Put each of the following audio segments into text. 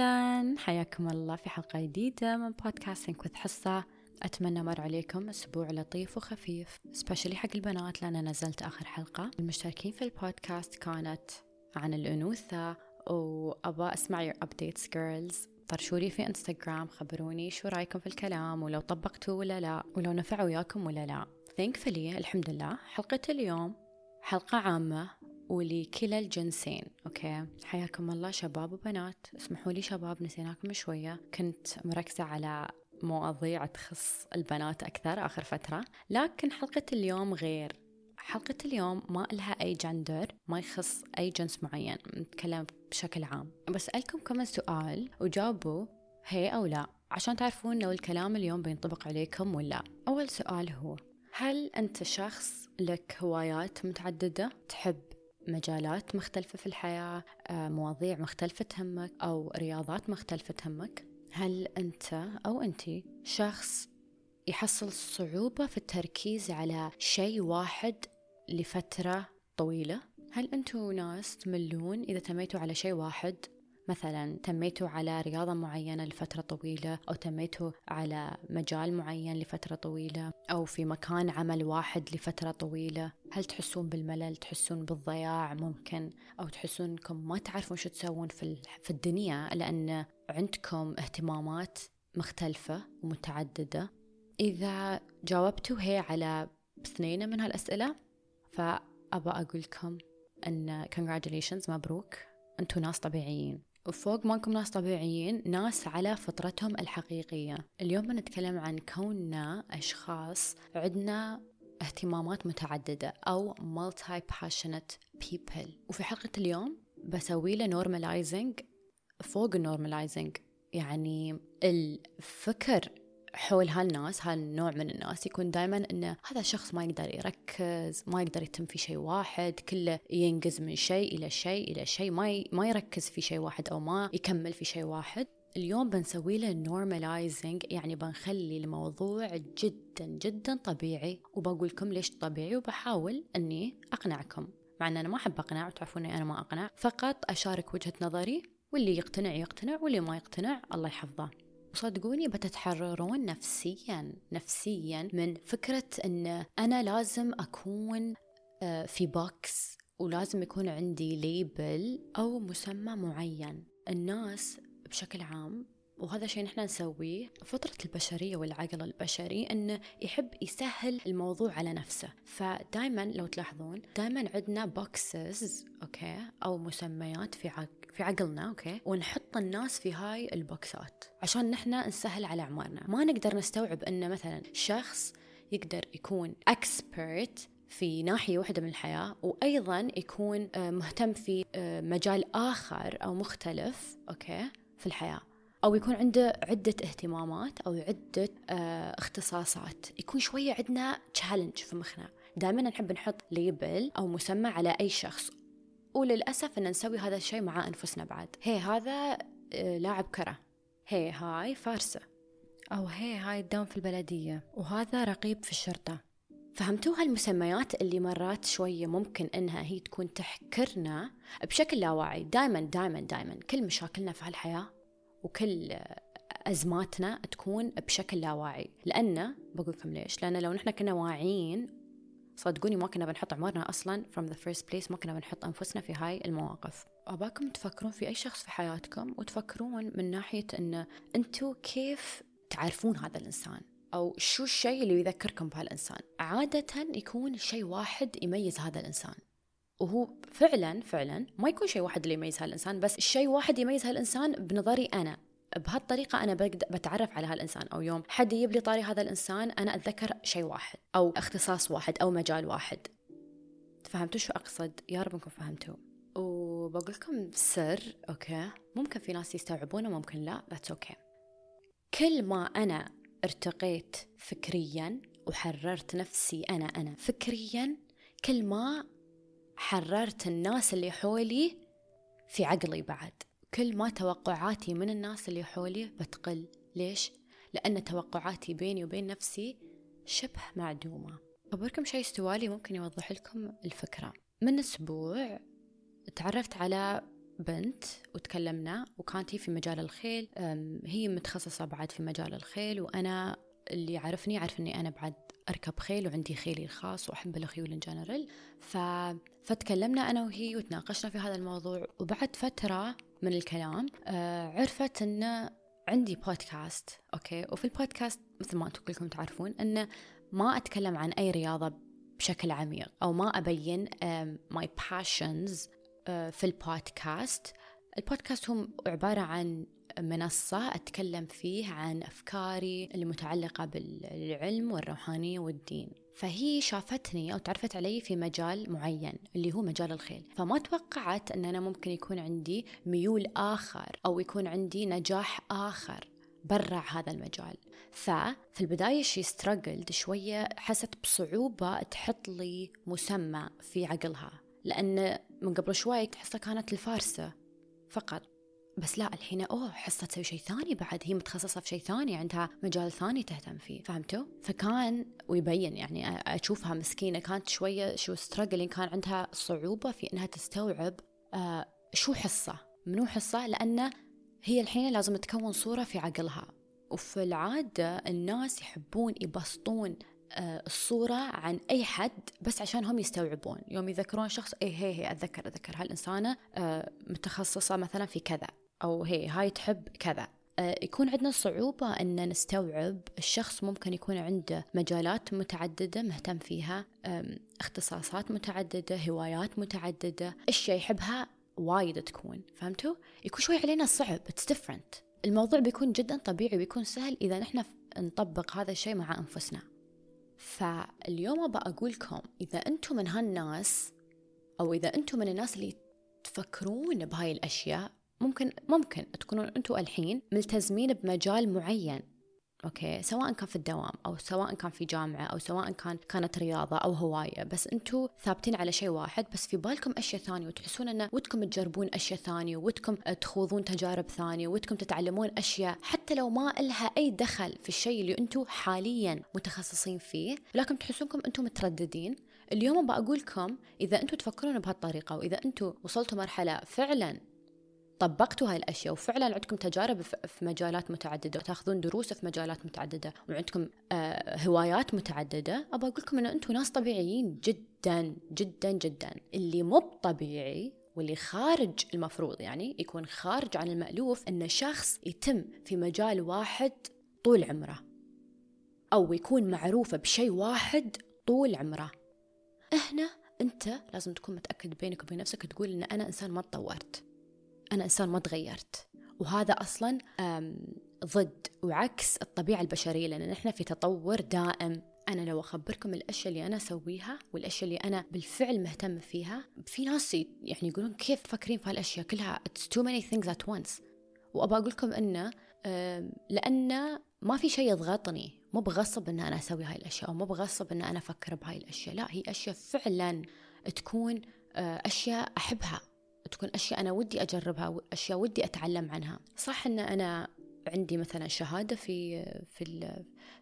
أهلا. حياكم الله في حلقة جديدة من بودكاستنج with حصة أتمنى مر عليكم أسبوع لطيف وخفيف سبيشلي حق البنات لأن نزلت آخر حلقة. المشتركين في البودكاست كانت عن الأنوثة وأبى أسمع your updates girls. طرشولي في انستغرام خبروني شو رأيكم في الكلام ولو طبقتوا ولا لا ولو نفع وياكم ولا لا. Thankfully الحمد لله حلقة اليوم حلقة عامة ولكلا الجنسين. أوكي. حياكم الله شباب وبنات. اسمحوا لي شباب نسيناكم شوية. كنت مركزة على مواضيع تخص البنات أكثر آخر فترة. لكن حلقة اليوم غير. حلقة اليوم ما إلها أي جندر ما يخص أي جنس معين. نتكلم بشكل عام. بسألكم كم سؤال وجاوبوا هي أو لا. عشان تعرفون لو الكلام اليوم بينطبق عليكم ولا. أول سؤال هو هل أنت شخص لك هوايات متعددة؟ تحب مجالات مختلفة في الحياة آه، مواضيع مختلفة تهمك أو رياضات مختلفة تهمك. هل أنت أو أنت شخص يحصل صعوبة في التركيز على شيء واحد لفترة طويلة؟ هل أنتوا ناس تملون إذا تميتوا على شيء واحد؟ مثلا تميتوا على رياضة معينة لفترة طويلة أو تميتوا على مجال معين لفترة طويلة أو في مكان عمل واحد لفترة طويلة. هل تحسون بالملل؟ تحسون بالضياع ممكن؟ أو تحسون أنكم ما تعرفون شو تسوون في, في الدنيا لأن عندكم اهتمامات مختلفة ومتعددة. إذا جاوبتوا هي على اثنين من هالأسئلة فأبى أقول لكم أن congratulations مبروك. أنتوا ناس طبيعيين. وفوق ما انكم ناس طبيعيين ناس على فطرتهم الحقيقية. اليوم بنتكلم عن كوننا أشخاص عندنا اهتمامات متعددة أو multi passionate people. وفي حلقة اليوم بسوي له normalizing فوق ال normalizing يعني الفكر حول هالناس هالنوع من الناس يكون دائما ان هذا الشخص ما يقدر يركز ما يقدر يتم في شيء واحد كله ينقز من شيء إلى شيء إلى شيء ما ما يركز في شيء واحد أو ما يكمل في شيء واحد. اليوم بنسوي له normalizing يعني بنخلي الموضوع جدا جدا طبيعي. وبقول لكم ليش طبيعي وبحاول إني أقنعكم. مع إن أنا ما أحب أقنع وتعرفون أنا ما أقنع فقط أشارك وجهة نظري واللي يقتنع يقتنع واللي ما يقتنع الله يحفظه. وصدقوني بتتحررون نفسيا نفسيا من فكرة أن أنا لازم أكون آه، في box ولازم يكون عندي label أو مسمى معين. الناس بشكل عام وهذا شيء نحن نسويه فطرة البشرية والعقل البشري انه يحب يسهل الموضوع على نفسه. فدائما لو تلاحظون دائما عندنا boxes okay أو مسميات في عقل في عقلنا okay؟ ونحط الناس في هاي البوكسات. عشان نحن نسهل على اعمارنا ما نقدر نستوعب إن مثلا شخص يقدر يكون expert في ناحية واحدة من الحياة وأيضا يكون آه، مهتم في آه، مجال آخر أو مختلف okay في الحياة. أو يكون عنده عدة اهتمامات أو عدة آه، اختصاصات. يكون شوية عندنا challenge في مخنا. دائما نحب نحط ليبل أو مسمى على أي شخص. وللأسف أن نسوي هذا الشيء مع أنفسنا بعد. هي هذا آه، لاعب كرة. هي هاي فارسة. أو هي هاي الدوم في البلدية. وهذا رقيب في الشرطة. فهمتوا هالمسميات اللي مرات شوية ممكن إنها هي تكون تحكرنا بشكل لا واعي دائما دائما دائما كل مشاكلنا في هالحياة وكل أزماتنا تكون بشكل لا واعي لأن بقول لكم ليش؟ لأن لو نحن كنا واعيين صدقوني ما كنا بنحط عمرنا أصلا from the first place ما كنا بنحط أنفسنا في هاي المواقف. أباكم تفكرون في أي شخص في حياتكم وتفكرون من ناحية أن أنتوا كيف تعرفون هذا الإنسان؟ أو شو الشيء اللي يذكركم بهالإنسان؟ عادة يكون شيء واحد يميز هذا الإنسان. وهو فعلا فعلا ما يكون شيء واحد اللي يميز هالإنسان بس شيء واحد يميز هالإنسان بنظري أنا. بهالطريقة أنا بتعرف على هالإنسان. أو يوم حد يجيب لي طاري هذا الإنسان أنا أتذكر شيء واحد أو اختصاص واحد أو مجال واحد. فهمتوا شو أقصد؟ يا رب أنكم فهمتوا. وبقول لكم سر okay؟ ممكن في ناس يستوعبونه ممكن لا. that's okay كل ما أنا ارتقيت فكريا وحررت نفسي أنا أنا فكريا كل ما حررت الناس اللي حولي في عقلي بعد. كل ما توقعاتي من الناس اللي حولي بتقل. ليش؟ لأن توقعاتي بيني وبين نفسي شبه معدومة. أخبركم شيء استوالي ممكن يوضح لكم الفكرة. من أسبوع تعرفت على بنت وتكلمنا وكانت هي في مجال الخيل. هي متخصصة بعد في مجال الخيل وأنا اللي يعرفني يعرف أني أنا بعد أركب خيل وعندي خيلي الخاص وأحب الخيول إن جنرال ف... فتكلمنا أنا وهي وتناقشنا في هذا الموضوع. وبعد فترة من الكلام آه عرفت أن عندي بودكاست okay؟ وفي البودكاست مثل ما أنتم كلكم تعرفون أنه ما أتكلم عن أي رياضة بشكل عميق أو ما أبين my passions آه، في البودكاست البودكاست هو عبارة عن منصة أتكلم فيه عن أفكاري المتعلقة بالعلم والروحانية والدين. فهي شافتني أو تعرفت علي في مجال معين اللي هو مجال الخيل. فما توقعت أن أنا ممكن يكون عندي ميول آخر أو يكون عندي نجاح آخر برع هذا المجال. ففي البداية شي ستراجلد شوية حست بصعوبة تحط لي مسمى في عقلها. لأن من قبل شوي تحسها كانت الفارسة فقط. بس لا الحين أوه حصة تسوي شيء ثاني بعد. هي متخصصة في شيء ثاني عندها مجال ثاني تهتم فيه. فهمتوا؟ فكان ويبين يعني أشوفها مسكينة. كانت شوية شو ستراجلينج كان عندها صعوبة في إنها تستوعب آه شو حصة. منو حصة؟ لأن هي الحين لازم تكون صورة في عقلها. وفي العادة الناس يحبون يبسطون الصورة عن أي حد بس عشان هم يستوعبون. يوم يذكرون شخص إيه هي هي أتذكر أتذكر. هالإنسانة متخصصة مثلا في كذا. أو هي هاي تحب كذا. آه، يكون عندنا صعوبة أن نستوعب الشخص ممكن يكون عنده مجالات متعددة مهتم فيها اختصاصات متعددة هوايات متعددة أشياء يحبها وايد تكون فهمتوا؟ يكون شوي علينا صعب it's different. الموضوع بيكون جدا طبيعي وبيكون سهل إذا نحن نطبق هذا الشيء مع أنفسنا. فاليوم أبى أقول لكم إذا أنتم من هالناس أو إذا أنتم من الناس اللي تفكرون بهاي الأشياء ممكن ممكن تكونون أنتم الحين ملتزمين بمجال معين أوكي؟ سواء كان في الدوام أو سواء كان في جامعة أو سواء كان كانت رياضة أو هواية بس أنتم ثابتين على شيء واحد بس في بالكم أشياء ثانية وتحسون إن ودكم تجربون أشياء ثانية ودكم تخوضون تجارب ثانية ودكم تتعلمون أشياء حتى لو ما لها أي دخل في الشيء اللي أنتم حاليا متخصصين فيه لكن تحسونكم أنتم مترددين. اليوم بقول لكم إذا أنتم تفكرون بهالطريقة وإذا أنتم وصلتوا مرحلة فعلا طبقتوا هاي الأشياء وفعلا عندكم تجارب في مجالات متعددة وتأخذون دروس في مجالات متعددة وعندكم آه هوايات متعددة ابى أقول لكم إن أنتم ناس طبيعيين جدا جدا جدا. اللي مو طبيعي واللي خارج المفروض يعني يكون خارج عن المألوف إن شخص يتم في مجال واحد طول عمره أو يكون معروفة بشيء واحد طول عمره. هنا أنت لازم تكون متأكد بينك وبين نفسك تقول إن أنا إنسان ما تطورت. أنا إنسان ما تغيرت. وهذا أصلا ضد وعكس الطبيعة البشرية لأن نحن في تطور دائم. أنا لو أخبركم الأشياء اللي أنا أسويها والأشياء اللي أنا بالفعل مهتم فيها في ناس يعني يقولون كيف تفكرين في هالأشياء؟ كلها it's too many things at once. وأبى أقول لكم إنه لأن ما في شيء يضغطني. مو بغصب إن أنا أسوي هاي الأشياء أو مو بغصب إن أنا أفكر بهاي الأشياء. لا هي أشياء فعلا تكون آه، أشياء أحبها. تكون أشياء أنا ودي أجربها أشياء ودي أتعلم عنها. صح أن أنا عندي مثلا شهادة في في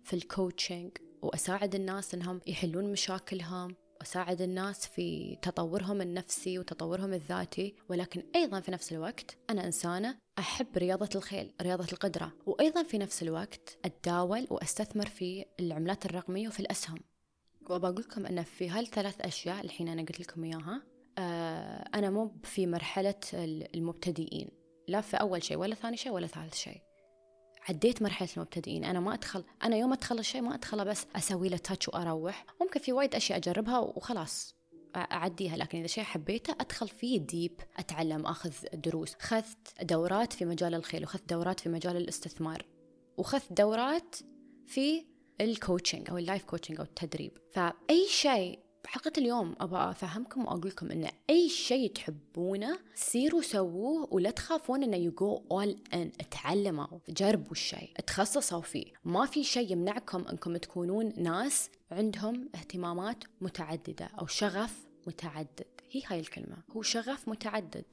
في الكوتشنج وأساعد الناس أنهم يحلون مشاكلهم وأساعد الناس في تطورهم النفسي وتطورهم الذاتي ولكن أيضا في نفس الوقت أنا إنسانة أحب رياضة الخيل رياضة القدرة. وأيضا في نفس الوقت أتداول وأستثمر في العملات الرقمية وفي الأسهم. وبقول لكم أن في هالثلاث أشياء الحين أنا قلت لكم إياها أنا مو في مرحلة المبتدئين لا في أول شيء ولا ثاني شيء ولا ثالث شيء. عديت مرحلة المبتدئين أنا ما أدخل أنا يوم أدخل الشيء ما أدخله بس أسوي له تاتش وأروح. ممكن في وايد أشياء أجربها وخلاص أعديها لكن إذا شيء حبيته أدخل فيه ديب أتعلم أخذ دروس. خذت دورات في مجال الخيل وخذت دورات في مجال الاستثمار وخذت دورات في ال coaching أو ال life coaching أو التدريب. فأي شيء بحلقة اليوم أبغى أفهمكم وأقول لكم إن أي شيء تحبونه سيروا سووه ولا تخافون إنه you go all in تعلموا جربوا الشيء تخصصوا فيه. ما في شيء يمنعكم إنكم تكونون ناس عندهم اهتمامات متعددة أو شغف متعدد. هي هاي الكلمة. هو شغف متعدد.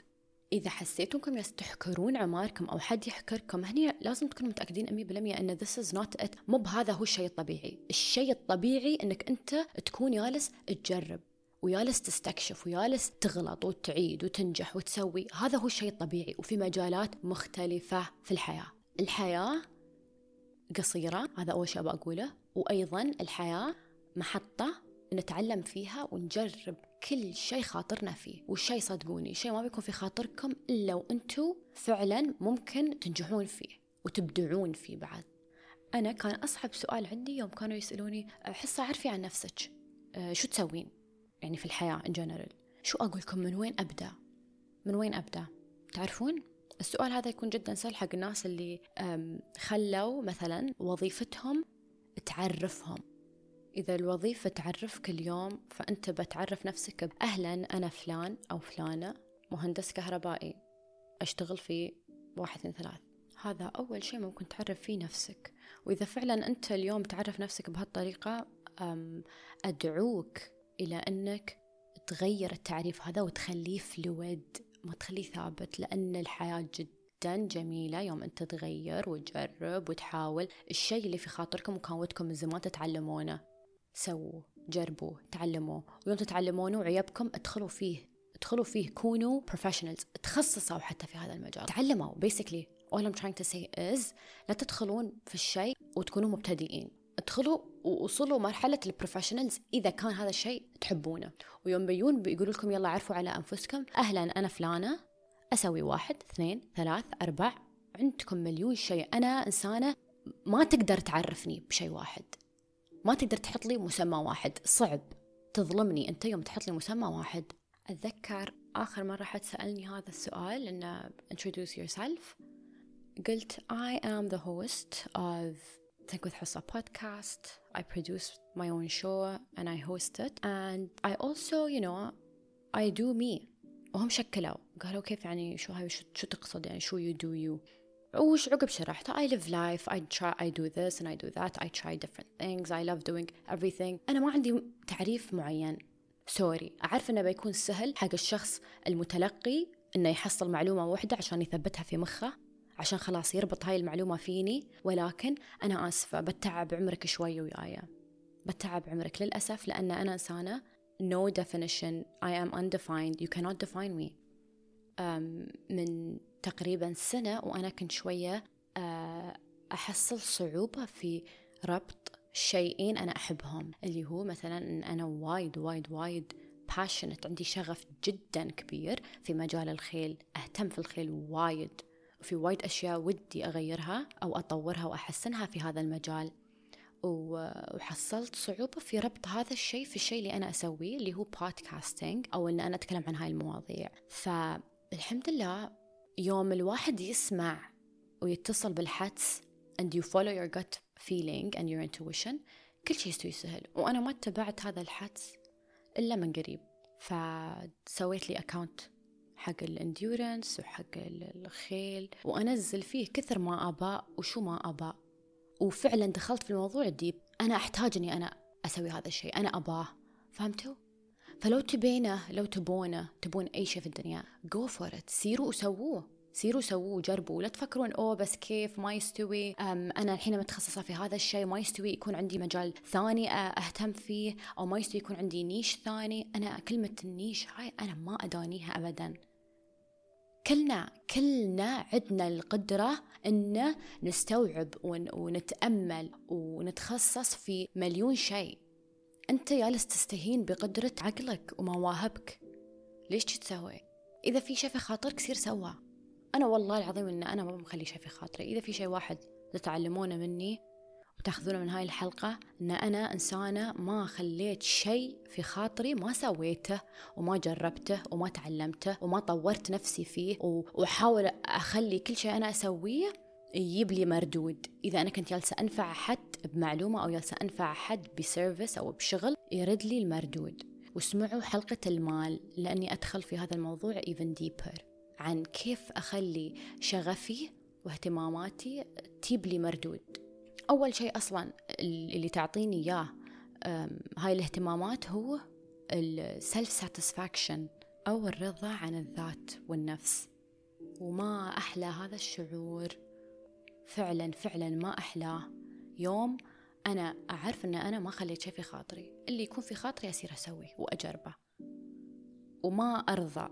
إذا حسيتوا أنكم تحكرون عماركم أو حد يحكركم هني لازم تكونوا متأكدين 100% أن this is not it. مو بهذا هو الشيء الطبيعي. الشيء الطبيعي أنك أنت تكون جالس تجرب ويالس تستكشف ويالس تغلط وتعيد وتنجح وتسوي. هذا هو الشيء الطبيعي وفي مجالات مختلفة في الحياة. الحياة قصيرة هذا أول شيء بقوله وأيضا الحياة محطة نتعلم فيها ونجرب كل شيء خاطرنا فيه. والشيء صدقوني شيء ما بيكون في خاطركم إلا وأنتوا فعلا ممكن تنجحون فيه وتبدعون فيه بعد. أنا كان أصعب سؤال عندي يوم كانوا يسألوني حصة عرفي عن نفسك أه شو تسوين؟ يعني في الحياة in general. شو أقول لكم من وين أبدأ؟ من وين أبدأ؟ تعرفون؟ السؤال هذا يكون جدا سهل حق الناس اللي خلوا مثلا وظيفتهم تعرفهم. إذا الوظيفة تعرفك اليوم فأنت بتعرف نفسك أهلا أنا فلان أو فلانة مهندس كهربائي أشتغل في واحد اثنين ثلاث هذا أول شيء ممكن تعرف فيه نفسك. وإذا فعلا أنت اليوم تعرف نفسك بهالطريقة أدعوك إلى أنك تغير التعريف هذا وتخليه فلويد ما تخليه ثابت لأن الحياة جدا جميلة يوم أنت تغير وتجرب وتحاول. الشيء اللي في خاطركم وكان ودكم من زمان تتعلمونه. سووا جربوا تعلموا. ويوم تتعلمونه وعيبكم ادخلوا فيه. ادخلوا فيه كونوا professionals تخصصوا حتى في هذا المجال. تعلموا. Basically all I'm trying to say is لا تدخلون في الشيء وتكونوا مبتدئين. ادخلوا ووصلوا مرحلة ال professionals إذا كان هذا الشيء تحبونه. ويوم بيون بيقولوا لكم يلا عرفوا على أنفسكم. أهلا أنا فلانة. أسوي واحد اثنين ثلاث أربع. عندكم مليون شيء. أنا إنسانة ما تقدر تعرفني بشيء واحد. ما تقدر تحط لي مسمى واحد. صعب. تظلمني. أنت يوم تحط لي مسمى واحد. أتذكر آخر مرة حد سألني هذا السؤال إنه introduce yourself. قلت I am the host of Think with Hassa podcast. I produce my own show and I host it. And I also, you know, I do me. وهم شكلوا. قالوا كيف يعني؟ شو هاي؟ شو, شو تقصد يعني؟ شو you do you? وش عقب شرحت I live life I try I do this and I do that I try different things I love doing everything. أنا ما عندي تعريف معين. سوري أعرف إنه بيكون سهل حق الشخص المتلقي إنه يحصل معلومة واحدة عشان يثبتها في مخه عشان خلاص يربط هاي المعلومة فيني. ولكن أنا آسفة بتعب عمرك شوي وياي. بتعب عمرك للأسف لأن أنا إنسانة no definition. I am undefined. You cannot define me. um, من تقريبا سنة وأنا كنت شوية uh, أحصل صعوبة في ربط شيئين أنا أحبهم اللي هو مثلا أن أنا وايد وايد وايد passionate عندي شغف جدا كبير في مجال الخيل أهتم في الخيل وايد وفي وايد أشياء ودي أغيرها أو أطورها وأحسنها في هذا المجال. وحصلت صعوبة في ربط هذا الشيء في الشيء اللي أنا أسويه اللي هو بودكاستنج أو أن أنا أتكلم عن هاي المواضيع. فالحمد لله يوم الواحد يسمع ويتصل بالحدس and you follow your gut feeling and your intuition كل شيء يستوي سهل. وأنا ما اتبعت هذا الحدس إلا من قريب. فسويت لي account حق ال endurance وحق الخيل. وأنزل فيه كثر ما اباه وشو ما اباه وفعلا دخلت في الموضوع ال deep أنا أحتاج إني أنا أسوي هذا الشيء. أنا أباه. فهمتوا؟ فلو تبينه لو تبونه تبون أي شيء في الدنيا go for it سيروا وسووه. سيروا سووا وجربوا. لا تفكرون أوه بس كيف؟ ما يستوي. أو أنا الحين متخصصة في هذا الشيء. ما يستوي يكون عندي مجال ثاني أهتم فيه. أو ما يستوي يكون عندي niche ثاني. أنا كلمة ال niche هاي أنا ما أدانيها ابدا. كلنا كلنا عندنا القدرة أن نستوعب ونتأمل ونتخصص في مليون شيء. أنت جالس تستهين بقدرة عقلك ومواهبك. ليش تسوي؟ إذا في شيء في خاطرك سير سوا أنا والله العظيم أن أنا ما بخلي شيء في خاطري. إذا في شيء واحد تتعلمونه مني وتأخذونه من هاي الحلقة أن أنا إنسانة ما خليت شيء في خاطري ما سويته وما جربته وما تعلمته وما طورت نفسي فيه وأحاول أخلي كل شيء أنا أسويه يجيب لي مردود. إذا أنا كنت جالسة أنفع أحد بمعلومة أو جالسة أنفع أحد ب service أو بشغل يرد لي المردود. واسمعوا حلقة المال لأني أدخل في هذا الموضوع even deeper. عن كيف أخلي شغفي واهتماماتي تجيب لي مردود. أول شيء أصلا اللي تعطيني إياه هاي الاهتمامات هو ال self satisfaction أو الرضا عن الذات والنفس. وما أحلى هذا الشعور. فعلا فعلا ما أحلاه يوم. أنا أعرف أن أنا ما خليت شيء في خاطري. اللي يكون في خاطري أسير أسويه وأجربه. وما أرضى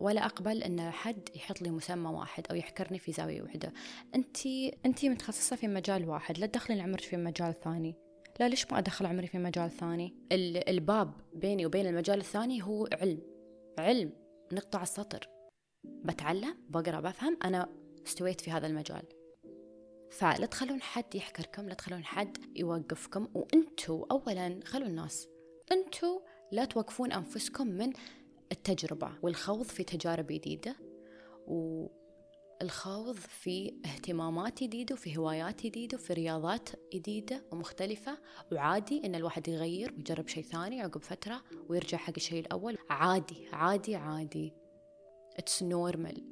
ولا أقبل أن حد يحط لي مسمى واحد أو يحكرني في زاوية واحدة. أنت أنت متخصصة في مجال واحد. لا تدخلين عمرك في مجال ثاني. لا ليش ما أدخل عمري في مجال ثاني؟ الباب بيني وبين المجال الثاني هو علم. علم نقطة على السطر. بتعلم بقرأ بفهم. أنا استويت في هذا المجال. فلا تخلون حد يحكركم لا تخلون حد يوقفكم. وانتوا اولا خلوا الناس أنتوا لا توقفون أنفسكم من التجربة والخوض في تجارب جديدة والخوض في اهتمامات جديدة وفي هوايات جديدة وفي رياضات جديدة ومختلفة. وعادي إن الواحد يغير ويجرب شيء ثاني عقب فترة ويرجع حق الشيء الأول. عادي عادي عادي. it's normal.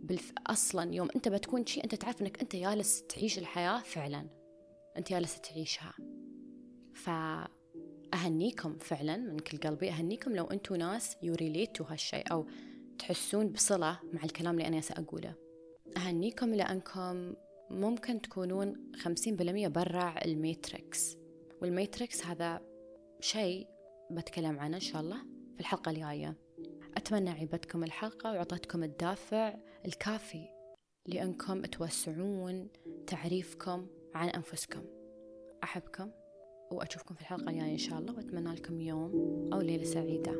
أصلا يوم أنت بتكون شيء أنت تعرف إنك أنت جالس تعيش الحياة فعلا. أنت جالس تعيشها. ف اهنيكم فعلا من كل قلبي. أهنيكم لو أنتم ناس you relate to هالشيء أو تحسون بصلة مع الكلام اللي أنا ساقوله أهنيكم لأنكم ممكن تكونون خمسين بالمية برا ال matrix والميتريكس هذا شيء بتكلم عنه إن شاء الله في الحلقة الجاية. أتمنى عيبتكم الحلقة وعطتكم الدافع الكافي لأنكم توسعون تعريفكم عن أنفسكم. أحبكم وأشوفكم في الحلقة الجاية إن شاء الله وأتمنى لكم يوم أو ليلة سعيدة.